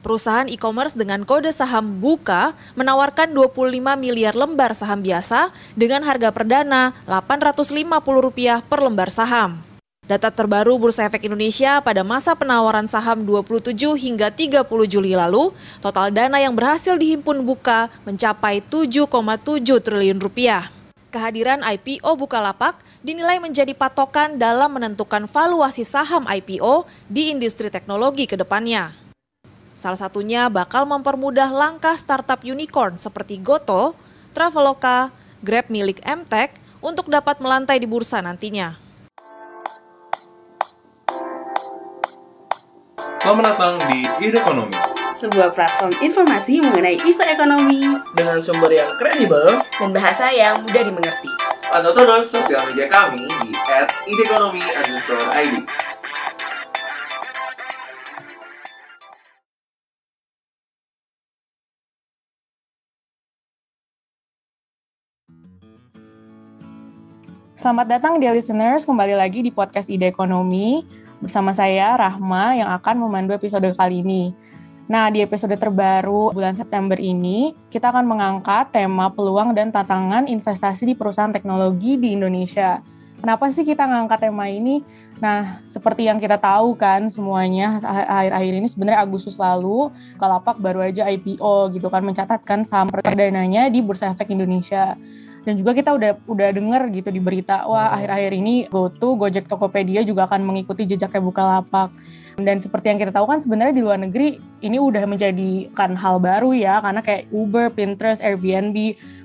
Perusahaan e-commerce dengan kode saham Buka menawarkan 25 miliar lembar saham biasa dengan harga perdana Rp850 per lembar saham. Data terbaru Bursa Efek Indonesia pada masa penawaran saham 27 hingga 30 Juli lalu, total dana yang berhasil dihimpun Buka mencapai 7,7 triliun rupiah. Kehadiran IPO Bukalapak dinilai menjadi patokan dalam menentukan valuasi saham IPO di industri teknologi ke depannya. Salah satunya bakal mempermudah langkah startup unicorn seperti Goto, Traveloka, Grab milik Mtek untuk dapat melantai di bursa nantinya. Selamat datang di Ide Ekonomi. Sebuah platform informasi mengenai isu ekonomi dengan sumber yang kredibel dan bahasa yang mudah dimengerti. Pantau terus sosial media kami di @idekonomi_id. Selamat datang di listeners, kembali lagi di podcast Ide Ekonomi bersama saya Rahma yang akan memandu episode kali ini. Nah, di episode terbaru bulan September ini, kita akan mengangkat tema peluang dan tantangan investasi di perusahaan teknologi di Indonesia. Kenapa sih kita ngangkat tema ini? Nah, seperti yang kita tahu kan semuanya akhir-akhir ini sebenarnya Agustus lalu Kalapak baru aja IPO gitu kan mencatatkan saham perdananya di Bursa Efek Indonesia dan juga kita udah udah denger gitu di berita wah akhir-akhir ini GoTo, Gojek Tokopedia juga akan mengikuti jejaknya Bukalapak. Dan seperti yang kita tahu kan sebenarnya di luar negeri ini udah menjadikan hal baru ya karena kayak Uber, Pinterest, Airbnb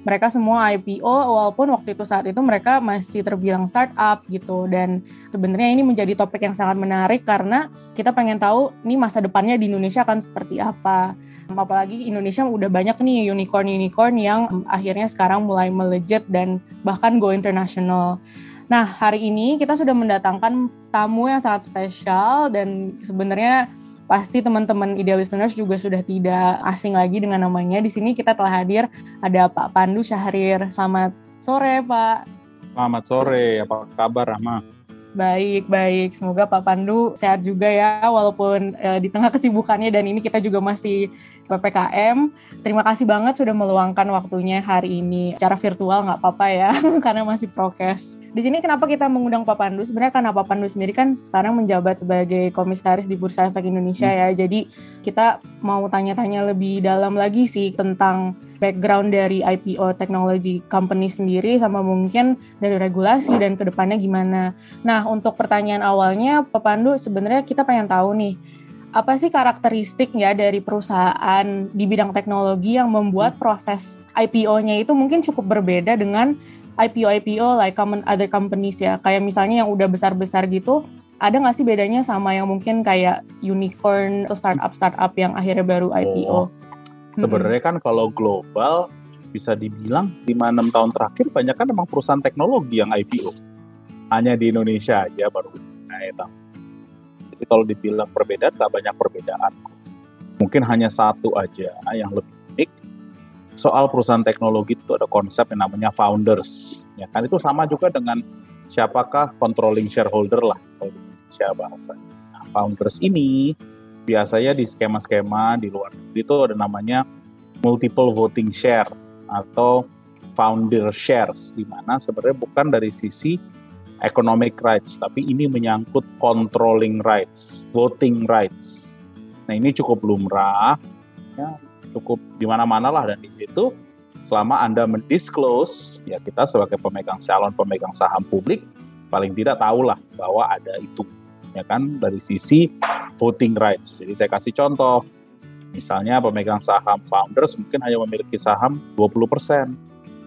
mereka semua IPO walaupun waktu itu saat itu mereka masih terbilang startup gitu dan sebenarnya ini menjadi topik yang sangat menarik karena kita pengen tahu ini masa depannya di Indonesia akan seperti apa. Apalagi Indonesia udah banyak nih unicorn-unicorn yang akhirnya sekarang mulai melejit dan bahkan go international. Nah, hari ini kita sudah mendatangkan tamu yang sangat spesial dan sebenarnya pasti teman-teman ideal listeners juga sudah tidak asing lagi dengan namanya. Di sini kita telah hadir ada Pak Pandu Syahrir. Selamat sore, Pak. Selamat sore, apa kabar Rahma? Baik, baik. Semoga Pak Pandu sehat juga ya, walaupun e, di tengah kesibukannya dan ini kita juga masih PPKM. Terima kasih banget sudah meluangkan waktunya hari ini. Cara virtual nggak apa-apa ya, karena masih prokes. Di sini kenapa kita mengundang Pak Pandu? Sebenarnya karena Pak Pandu sendiri kan sekarang menjabat sebagai komisaris di Bursa Efek Indonesia hmm. ya. Jadi kita mau tanya-tanya lebih dalam lagi sih tentang background dari IPO technology company sendiri sama mungkin dari regulasi dan ke depannya gimana. Nah untuk pertanyaan awalnya Pak Pandu sebenarnya kita pengen tahu nih apa sih karakteristik ya dari perusahaan di bidang teknologi yang membuat proses IPO-nya itu mungkin cukup berbeda dengan IPO-IPO like common other companies ya kayak misalnya yang udah besar-besar gitu ada nggak sih bedanya sama yang mungkin kayak unicorn atau startup-startup yang akhirnya baru IPO? Oh, Sebenarnya kan kalau global bisa dibilang 5-6 tahun terakhir banyak kan memang perusahaan teknologi yang IPO. Hanya di Indonesia aja baru naik Jadi kalau dibilang perbedaan, tak banyak perbedaan. Mungkin hanya satu aja yang lebih unik. Soal perusahaan teknologi itu ada konsep yang namanya founders. Ya kan itu sama juga dengan siapakah controlling shareholder lah kalau di Indonesia bahasanya. Nah, founders ini biasanya di skema-skema di luar negeri itu ada namanya multiple voting share atau founder shares di mana sebenarnya bukan dari sisi economic rights tapi ini menyangkut controlling rights, voting rights. Nah, ini cukup lumrah ya, cukup di mana-mana lah dan di situ selama Anda mendisclose ya kita sebagai pemegang calon pemegang saham publik paling tidak tahulah bahwa ada itu ya kan dari sisi voting rights. Jadi saya kasih contoh, misalnya pemegang saham founders mungkin hanya memiliki saham 20%,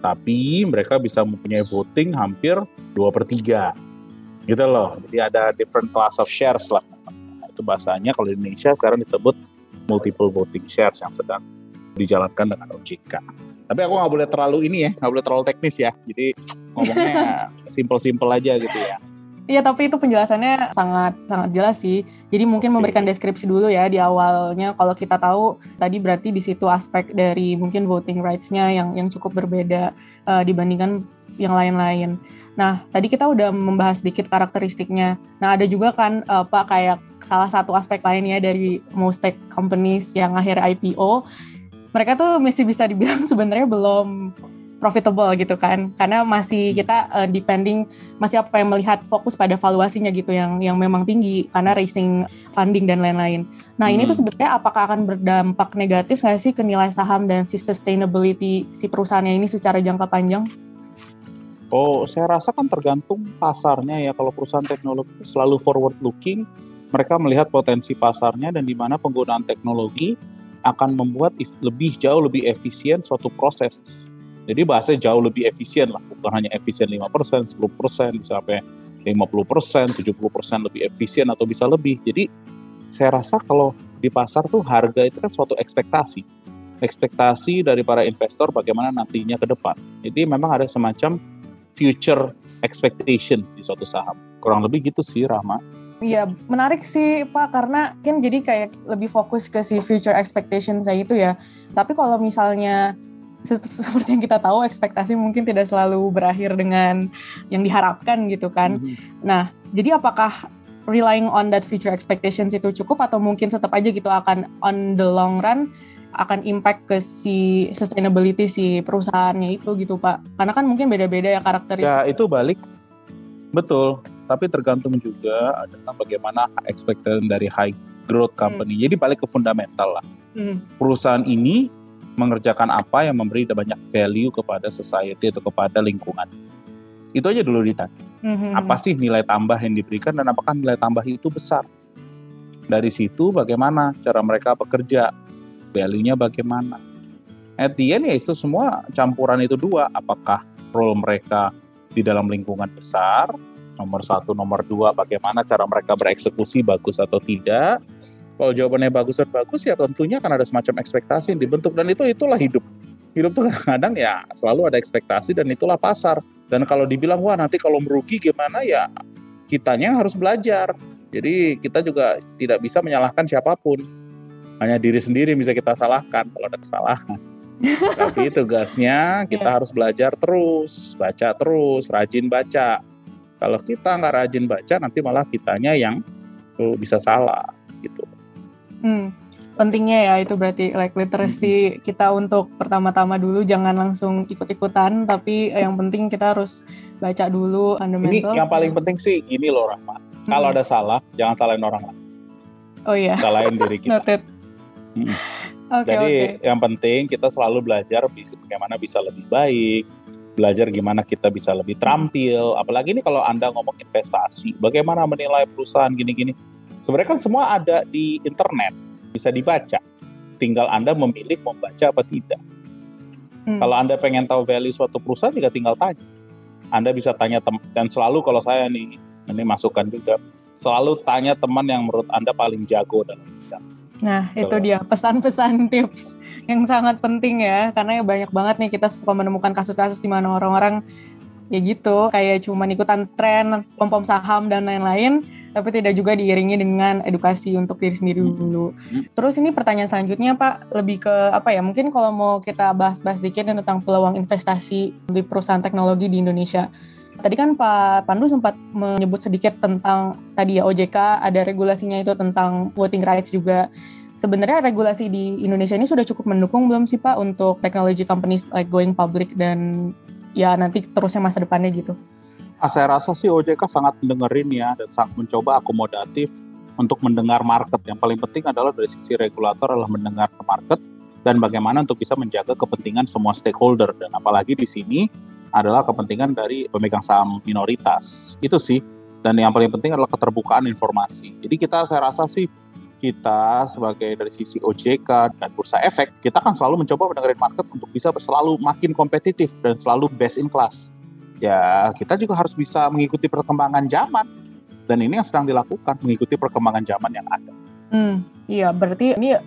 tapi mereka bisa mempunyai voting hampir 2 per 3. Gitu loh, jadi ada different class of shares lah. Itu bahasanya kalau di Indonesia sekarang disebut multiple voting shares yang sedang dijalankan dengan OJK. Tapi aku nggak boleh terlalu ini ya, nggak boleh terlalu teknis ya. Jadi ngomongnya simple-simple aja gitu ya. Iya, tapi itu penjelasannya sangat sangat jelas sih. Jadi mungkin memberikan deskripsi dulu ya di awalnya. Kalau kita tahu tadi berarti di situ aspek dari mungkin voting rights-nya yang yang cukup berbeda uh, dibandingkan yang lain-lain. Nah, tadi kita udah membahas sedikit karakteristiknya. Nah, ada juga kan uh, Pak kayak salah satu aspek lainnya dari most tech companies yang akhir IPO, mereka tuh masih bisa dibilang sebenarnya belum profitable gitu kan karena masih kita uh, depending masih apa yang melihat fokus pada valuasinya gitu yang yang memang tinggi karena raising funding dan lain-lain. Nah, hmm. ini tuh hmm. sebetulnya apakah akan berdampak negatif nggak sih ke nilai saham dan si sustainability si perusahaannya ini secara jangka panjang? Oh, saya rasa kan tergantung pasarnya ya. Kalau perusahaan teknologi selalu forward looking, mereka melihat potensi pasarnya dan di mana penggunaan teknologi akan membuat lebih jauh lebih efisien suatu proses. Jadi bahasanya jauh lebih efisien lah, bukan hanya efisien 5%, 10%, bisa sampai 50%, 70% lebih efisien atau bisa lebih. Jadi saya rasa kalau di pasar tuh harga itu kan suatu ekspektasi. Ekspektasi dari para investor bagaimana nantinya ke depan. Jadi memang ada semacam future expectation di suatu saham. Kurang lebih gitu sih Rahma. Iya, menarik sih Pak karena kan jadi kayak lebih fokus ke si future expectation saya itu ya. Tapi kalau misalnya seperti yang kita tahu ekspektasi mungkin tidak selalu berakhir dengan yang diharapkan gitu kan. Mm-hmm. Nah, jadi apakah relying on that future expectations itu cukup atau mungkin tetap aja gitu akan on the long run akan impact ke si sustainability si perusahaannya itu gitu Pak. Karena kan mungkin beda-beda ya karakteristik. Ya, itu balik. Betul tapi tergantung juga adalah bagaimana expectation dari high growth hmm. company. Hmm. Jadi balik ke fundamental lah. Hmm. Perusahaan ini mengerjakan apa yang memberi banyak value kepada society atau kepada lingkungan. Itu aja dulu ditanya. Hmm. Apa sih nilai tambah yang diberikan dan apakah nilai tambah itu besar? Dari situ bagaimana cara mereka bekerja, value-nya bagaimana. At the end ya itu semua campuran itu dua. Apakah role mereka di dalam lingkungan besar nomor satu, nomor dua, bagaimana cara mereka bereksekusi bagus atau tidak. Kalau jawabannya bagus dan bagus ya tentunya akan ada semacam ekspektasi yang dibentuk dan itu itulah hidup. Hidup tuh kadang-kadang ya selalu ada ekspektasi dan itulah pasar. Dan kalau dibilang wah nanti kalau merugi gimana ya kitanya harus belajar. Jadi kita juga tidak bisa menyalahkan siapa pun. Hanya diri sendiri bisa kita salahkan kalau ada kesalahan. Tapi tugasnya kita yeah. harus belajar terus, baca terus, rajin baca. Kalau kita nggak rajin baca, nanti malah kitanya yang uh, bisa salah gitu. Hmm, pentingnya ya itu berarti like literacy hmm. kita untuk pertama-tama dulu jangan langsung ikut-ikutan, tapi yang penting kita harus baca dulu fundamentals. Ini yang paling penting sih ini loh Rahma. Hmm. Kalau ada salah, jangan salahin orang lain. Oh iya. Salahin diri kita. Noted. Hmm. Okay, Jadi okay. yang penting kita selalu belajar bagaimana bisa lebih baik, belajar gimana kita bisa lebih terampil. Apalagi ini kalau Anda ngomong investasi, bagaimana menilai perusahaan gini-gini. Sebenarnya kan semua ada di internet, bisa dibaca. Tinggal Anda memilih membaca apa tidak. Hmm. Kalau Anda pengen tahu value suatu perusahaan juga tinggal tanya. Anda bisa tanya teman dan selalu kalau saya nih ini masukan juga selalu tanya teman yang menurut Anda paling jago dalam bidang. Nah, itu dia pesan-pesan tips yang sangat penting ya karena ya banyak banget nih kita suka menemukan kasus-kasus di mana orang-orang ya gitu kayak cuma ikutan tren pom-pom saham dan lain-lain tapi tidak juga diiringi dengan edukasi untuk diri sendiri hmm. dulu. Terus ini pertanyaan selanjutnya Pak lebih ke apa ya mungkin kalau mau kita bahas-bahas sedikit tentang peluang investasi di perusahaan teknologi di Indonesia. Tadi kan Pak Pandu sempat menyebut sedikit tentang tadi ya OJK ada regulasinya itu tentang voting rights juga sebenarnya regulasi di Indonesia ini sudah cukup mendukung belum sih Pak untuk technology companies like going public dan ya nanti terusnya masa depannya gitu? Nah, saya rasa sih OJK sangat mendengarin ya dan sangat mencoba akomodatif untuk mendengar market. Yang paling penting adalah dari sisi regulator adalah mendengar market dan bagaimana untuk bisa menjaga kepentingan semua stakeholder dan apalagi di sini adalah kepentingan dari pemegang saham minoritas. Itu sih. Dan yang paling penting adalah keterbukaan informasi. Jadi kita saya rasa sih kita sebagai dari sisi OJK dan Bursa Efek, kita kan selalu mencoba mendengarin market untuk bisa selalu makin kompetitif dan selalu best in class. Ya, kita juga harus bisa mengikuti perkembangan zaman. Dan ini yang sedang dilakukan, mengikuti perkembangan zaman yang ada. Hmm, iya, berarti ini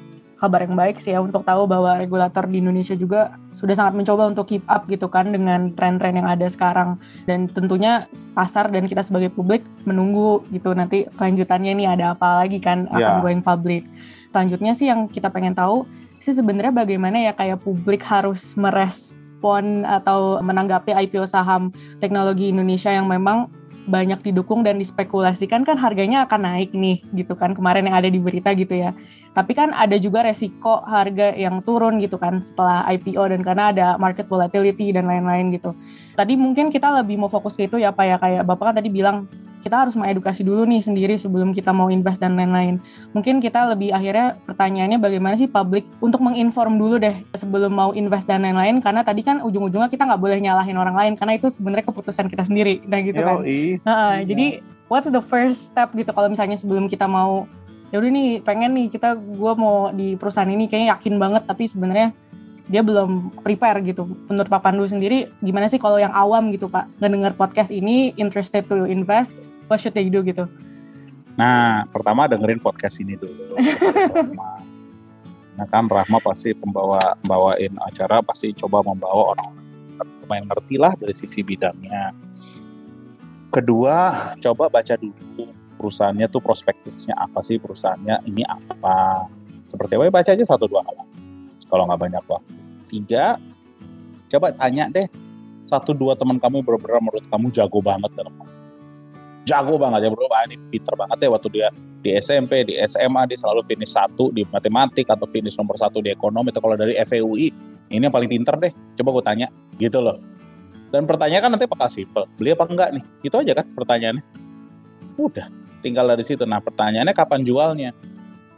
kabar yang baik sih ya untuk tahu bahwa regulator di Indonesia juga sudah sangat mencoba untuk keep up gitu kan dengan tren-tren yang ada sekarang dan tentunya pasar dan kita sebagai publik menunggu gitu nanti kelanjutannya ini ada apa lagi kan akan yeah. going public. Selanjutnya sih yang kita pengen tahu sih sebenarnya bagaimana ya kayak publik harus meres merespon atau menanggapi IPO saham teknologi Indonesia yang memang banyak didukung dan dispekulasikan kan harganya akan naik nih gitu kan kemarin yang ada di berita gitu ya. Tapi kan ada juga resiko harga yang turun gitu kan setelah IPO dan karena ada market volatility dan lain-lain gitu. Tadi mungkin kita lebih mau fokus ke itu ya Pak ya kayak Bapak kan tadi bilang kita harus mengedukasi dulu nih sendiri sebelum kita mau invest dan lain-lain. Mungkin kita lebih akhirnya pertanyaannya bagaimana sih publik untuk menginform dulu deh sebelum mau invest dan lain-lain karena tadi kan ujung-ujungnya kita nggak boleh nyalahin orang lain karena itu sebenarnya keputusan kita sendiri nah gitu kan. Nah, jadi what's the first step gitu kalau misalnya sebelum kita mau ya udah nih pengen nih kita gue mau di perusahaan ini kayaknya yakin banget tapi sebenarnya dia belum prepare gitu. Menurut Pak Pandu sendiri, gimana sih kalau yang awam gitu Pak, ngedenger podcast ini, interested to invest, what should they do gitu? Nah, pertama dengerin podcast ini dulu. nah kan Rahma pasti pembawa bawain acara pasti coba membawa orang yang ngerti lah dari sisi bidangnya. Kedua, coba baca dulu perusahaannya tuh prospektusnya apa sih perusahaannya ini apa. Seperti apa baca aja satu dua halaman kalau nggak banyak waktu. Tiga, coba tanya deh satu dua teman kamu benar-benar menurut kamu jago banget dalam jago banget ya bro, Wah, ini pinter banget ya waktu dia di SMP, di SMA dia selalu finish satu di matematik atau finish nomor satu di ekonomi atau kalau dari FEUI ini yang paling pinter deh, coba gue tanya gitu loh. Dan pertanyaan kan nanti apakah simple, beli apa enggak nih? Itu aja kan pertanyaannya. Udah, tinggal dari situ. Nah pertanyaannya kapan jualnya?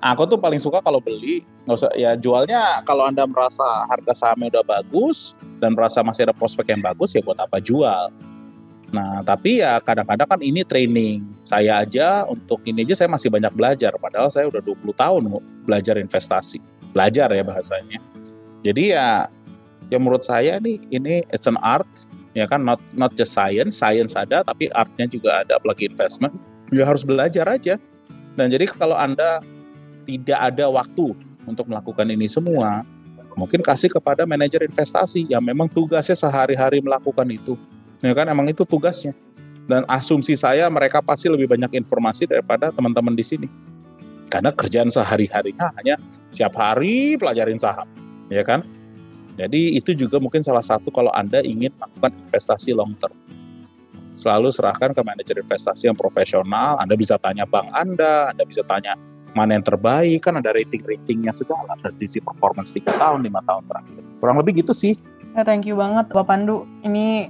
Aku tuh paling suka kalau beli, nggak usah ya jualnya kalau anda merasa harga sahamnya udah bagus dan merasa masih ada prospek yang bagus ya buat apa jual Nah, tapi ya kadang-kadang kan ini training. Saya aja untuk ini aja saya masih banyak belajar. Padahal saya udah 20 tahun belajar investasi. Belajar ya bahasanya. Jadi ya, ya menurut saya nih ini it's an art. Ya kan, not not just science. Science ada, tapi artnya juga ada apalagi investment. Ya harus belajar aja. Dan jadi kalau Anda tidak ada waktu untuk melakukan ini semua, mungkin kasih kepada manajer investasi yang memang tugasnya sehari-hari melakukan itu ya kan? Emang itu tugasnya. Dan asumsi saya mereka pasti lebih banyak informasi daripada teman-teman di sini. Karena kerjaan sehari-harinya hanya siap hari pelajarin saham ya kan? Jadi itu juga mungkin salah satu kalau anda ingin melakukan investasi long term. Selalu serahkan ke manajer investasi yang profesional. Anda bisa tanya bank anda anda bisa tanya mana yang terbaik kan ada rating-ratingnya segala. Dari sisi performance 3 tahun 5 tahun terakhir. Kurang lebih gitu sih. Thank you banget Bapak Pandu. Ini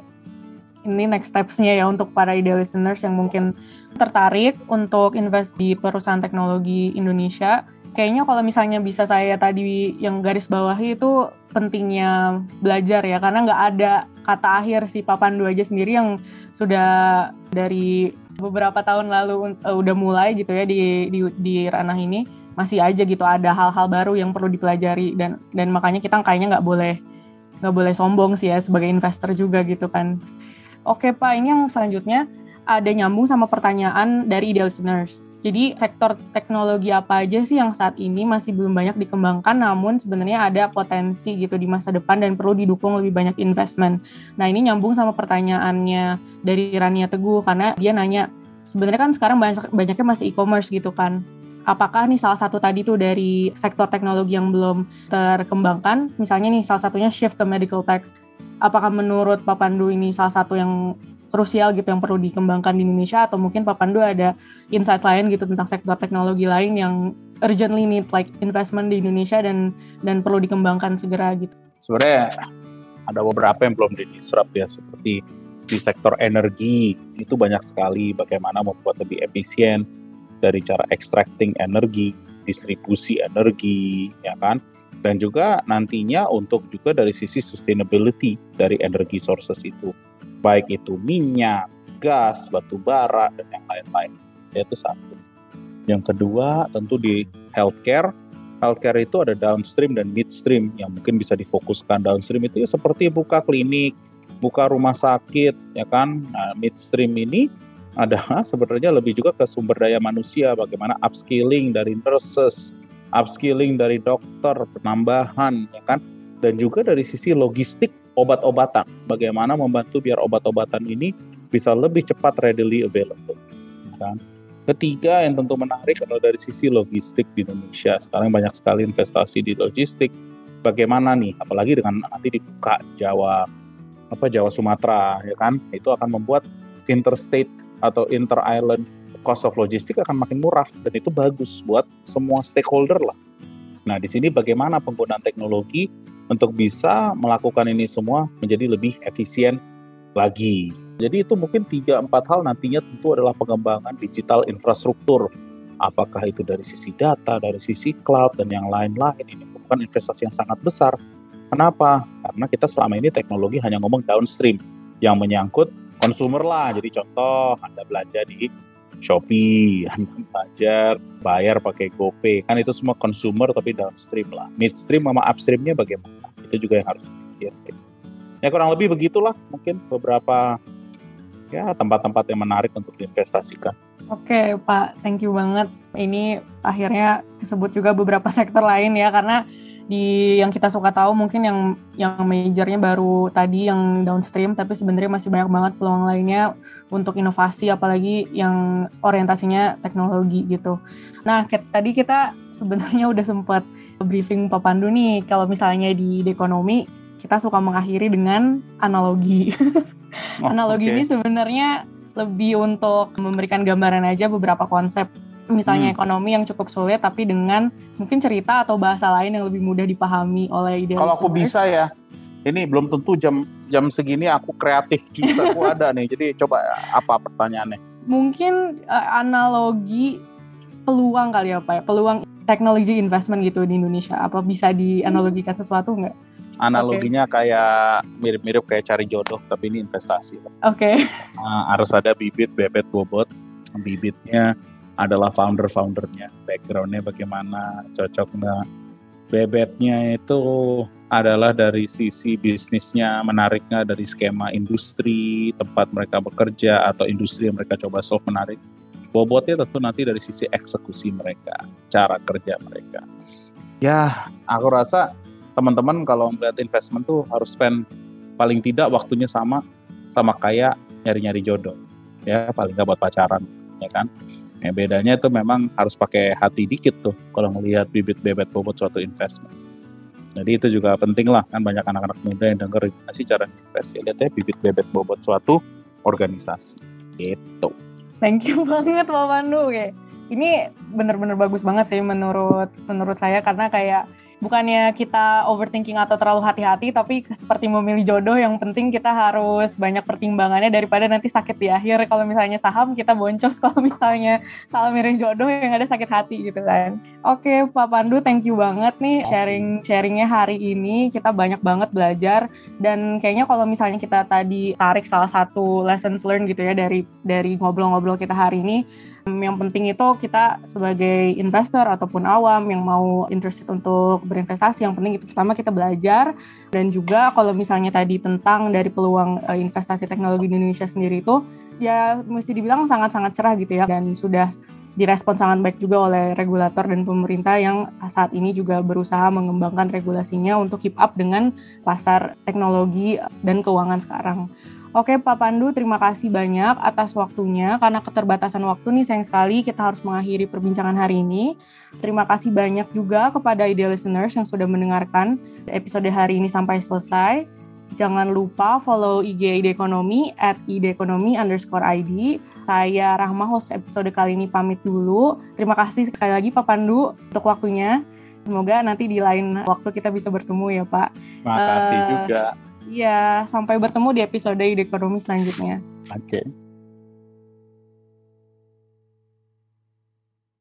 ini next steps-nya ya untuk para ideal listeners yang mungkin tertarik untuk invest di perusahaan teknologi Indonesia. Kayaknya kalau misalnya bisa saya tadi yang garis bawahi itu pentingnya belajar ya, karena nggak ada kata akhir si Papandu aja sendiri yang sudah dari beberapa tahun lalu uh, udah mulai gitu ya di, di, di ranah ini masih aja gitu ada hal-hal baru yang perlu dipelajari dan dan makanya kita kayaknya nggak boleh nggak boleh sombong sih ya sebagai investor juga gitu kan Oke Pak, ini yang selanjutnya ada nyambung sama pertanyaan dari ideal listeners. Jadi sektor teknologi apa aja sih yang saat ini masih belum banyak dikembangkan namun sebenarnya ada potensi gitu di masa depan dan perlu didukung lebih banyak investment. Nah ini nyambung sama pertanyaannya dari Rania Teguh karena dia nanya sebenarnya kan sekarang banyak banyaknya masih e-commerce gitu kan. Apakah nih salah satu tadi tuh dari sektor teknologi yang belum terkembangkan, misalnya nih salah satunya shift ke medical tech apakah menurut Pak Pandu ini salah satu yang krusial gitu yang perlu dikembangkan di Indonesia atau mungkin Pak Pandu ada insight lain gitu tentang sektor teknologi lain yang urgently need like investment di Indonesia dan dan perlu dikembangkan segera gitu. Sebenarnya ada beberapa yang belum diserap ya seperti di sektor energi itu banyak sekali bagaimana membuat lebih efisien dari cara extracting energi, distribusi energi, ya kan? Dan juga nantinya untuk juga dari sisi sustainability dari energi sources itu baik itu minyak, gas, batu bara dan yang lain-lain itu satu. Yang kedua tentu di healthcare healthcare itu ada downstream dan midstream yang mungkin bisa difokuskan downstream itu ya seperti buka klinik, buka rumah sakit ya kan. Nah, midstream ini adalah sebenarnya lebih juga ke sumber daya manusia bagaimana upskilling dari nurses, upskilling dari dokter, penambahan, ya kan? Dan juga dari sisi logistik obat-obatan, bagaimana membantu biar obat-obatan ini bisa lebih cepat readily available. Ya kan? Ketiga yang tentu menarik adalah dari sisi logistik di Indonesia. Sekarang banyak sekali investasi di logistik, bagaimana nih apalagi dengan nanti dibuka Jawa apa Jawa Sumatera ya kan itu akan membuat interstate atau inter island cost of logistik akan makin murah dan itu bagus buat semua stakeholder lah. Nah, di sini bagaimana penggunaan teknologi untuk bisa melakukan ini semua menjadi lebih efisien lagi. Jadi itu mungkin tiga empat hal nantinya tentu adalah pengembangan digital infrastruktur. Apakah itu dari sisi data, dari sisi cloud dan yang lain-lain ini bukan investasi yang sangat besar. Kenapa? Karena kita selama ini teknologi hanya ngomong downstream yang menyangkut konsumer lah. Jadi contoh Anda belanja di Shopee, belajar bayar pakai GoPay. Kan itu semua consumer tapi downstream lah. Midstream sama upstreamnya bagaimana? Itu juga yang harus dipikirkan. Ya kurang lebih begitulah mungkin beberapa ya tempat-tempat yang menarik untuk diinvestasikan. Oke Pak, thank you banget. Ini akhirnya disebut juga beberapa sektor lain ya karena di yang kita suka tahu mungkin yang yang majornya baru tadi yang downstream tapi sebenarnya masih banyak banget peluang lainnya untuk inovasi apalagi yang orientasinya teknologi gitu. Nah, tadi kita sebenarnya udah sempat briefing Pak Pandu nih kalau misalnya di, di ekonomi kita suka mengakhiri dengan analogi. Oh, analogi okay. ini sebenarnya lebih untuk memberikan gambaran aja beberapa konsep misalnya hmm. ekonomi yang cukup sulit tapi dengan mungkin cerita atau bahasa lain yang lebih mudah dipahami oleh ide. Kalau aku bisa ya, ini belum tentu jam jam segini aku kreatif juga aku ada nih. Jadi coba apa pertanyaannya? Mungkin uh, analogi peluang kali ya Pak ya, peluang teknologi investment gitu di Indonesia. Apa bisa dianalogikan sesuatu nggak? Analoginya okay. kayak mirip-mirip kayak cari jodoh, tapi ini investasi. Oke. Okay. Nah, harus ada bibit, bebet, bobot. Bibitnya adalah founder-foundernya, backgroundnya bagaimana, cocok nggak. Bebetnya itu adalah dari sisi bisnisnya, menariknya dari skema industri, tempat mereka bekerja, atau industri yang mereka coba solve menarik. Bobotnya tentu nanti dari sisi eksekusi mereka, cara kerja mereka. Ya, aku rasa teman-teman kalau melihat investment tuh harus spend paling tidak waktunya sama sama kayak nyari-nyari jodoh ya paling nggak buat pacaran ya kan? Ya, bedanya itu memang harus pakai hati dikit tuh kalau melihat bibit bebet bobot suatu investment. Jadi itu juga penting lah kan banyak anak-anak muda yang denger sih cara investasi. Lihat ya bibit bebet bobot suatu organisasi. Gitu. Thank you banget Pak Pandu. Kayak ini bener-bener bagus banget sih menurut menurut saya karena kayak bukannya kita overthinking atau terlalu hati-hati tapi seperti memilih jodoh yang penting kita harus banyak pertimbangannya daripada nanti sakit di akhir. Kalau misalnya saham kita boncos. Kalau misalnya salah milih jodoh yang ada sakit hati gitu kan. Oke Pak Pandu thank you banget nih sharing sharingnya hari ini. Kita banyak banget belajar. Dan kayaknya kalau misalnya kita tadi tarik salah satu lessons learned gitu ya dari dari ngobrol-ngobrol kita hari ini yang penting itu kita sebagai investor ataupun awam yang mau interested untuk berinvestasi, yang penting itu pertama kita belajar dan juga kalau misalnya tadi tentang dari peluang uh, investasi teknologi di Indonesia sendiri itu ya mesti dibilang sangat-sangat cerah gitu ya dan sudah direspon sangat baik juga oleh regulator dan pemerintah yang saat ini juga berusaha mengembangkan regulasinya untuk keep up dengan pasar teknologi dan keuangan sekarang. Oke Pak Pandu, terima kasih banyak atas waktunya. Karena keterbatasan waktu nih sayang sekali kita harus mengakhiri perbincangan hari ini. Terima kasih banyak juga kepada ideal listeners yang sudah mendengarkan episode hari ini sampai selesai. Jangan lupa follow IG Ide Ekonomi at ideekonomi underscore ID. Saya Rahma, host episode kali ini pamit dulu. Terima kasih sekali lagi Pak Pandu untuk waktunya. Semoga nanti di lain waktu kita bisa bertemu ya Pak. Terima kasih uh, juga. Iya, sampai bertemu di episode Ide Ekonomi selanjutnya. Oke. Okay.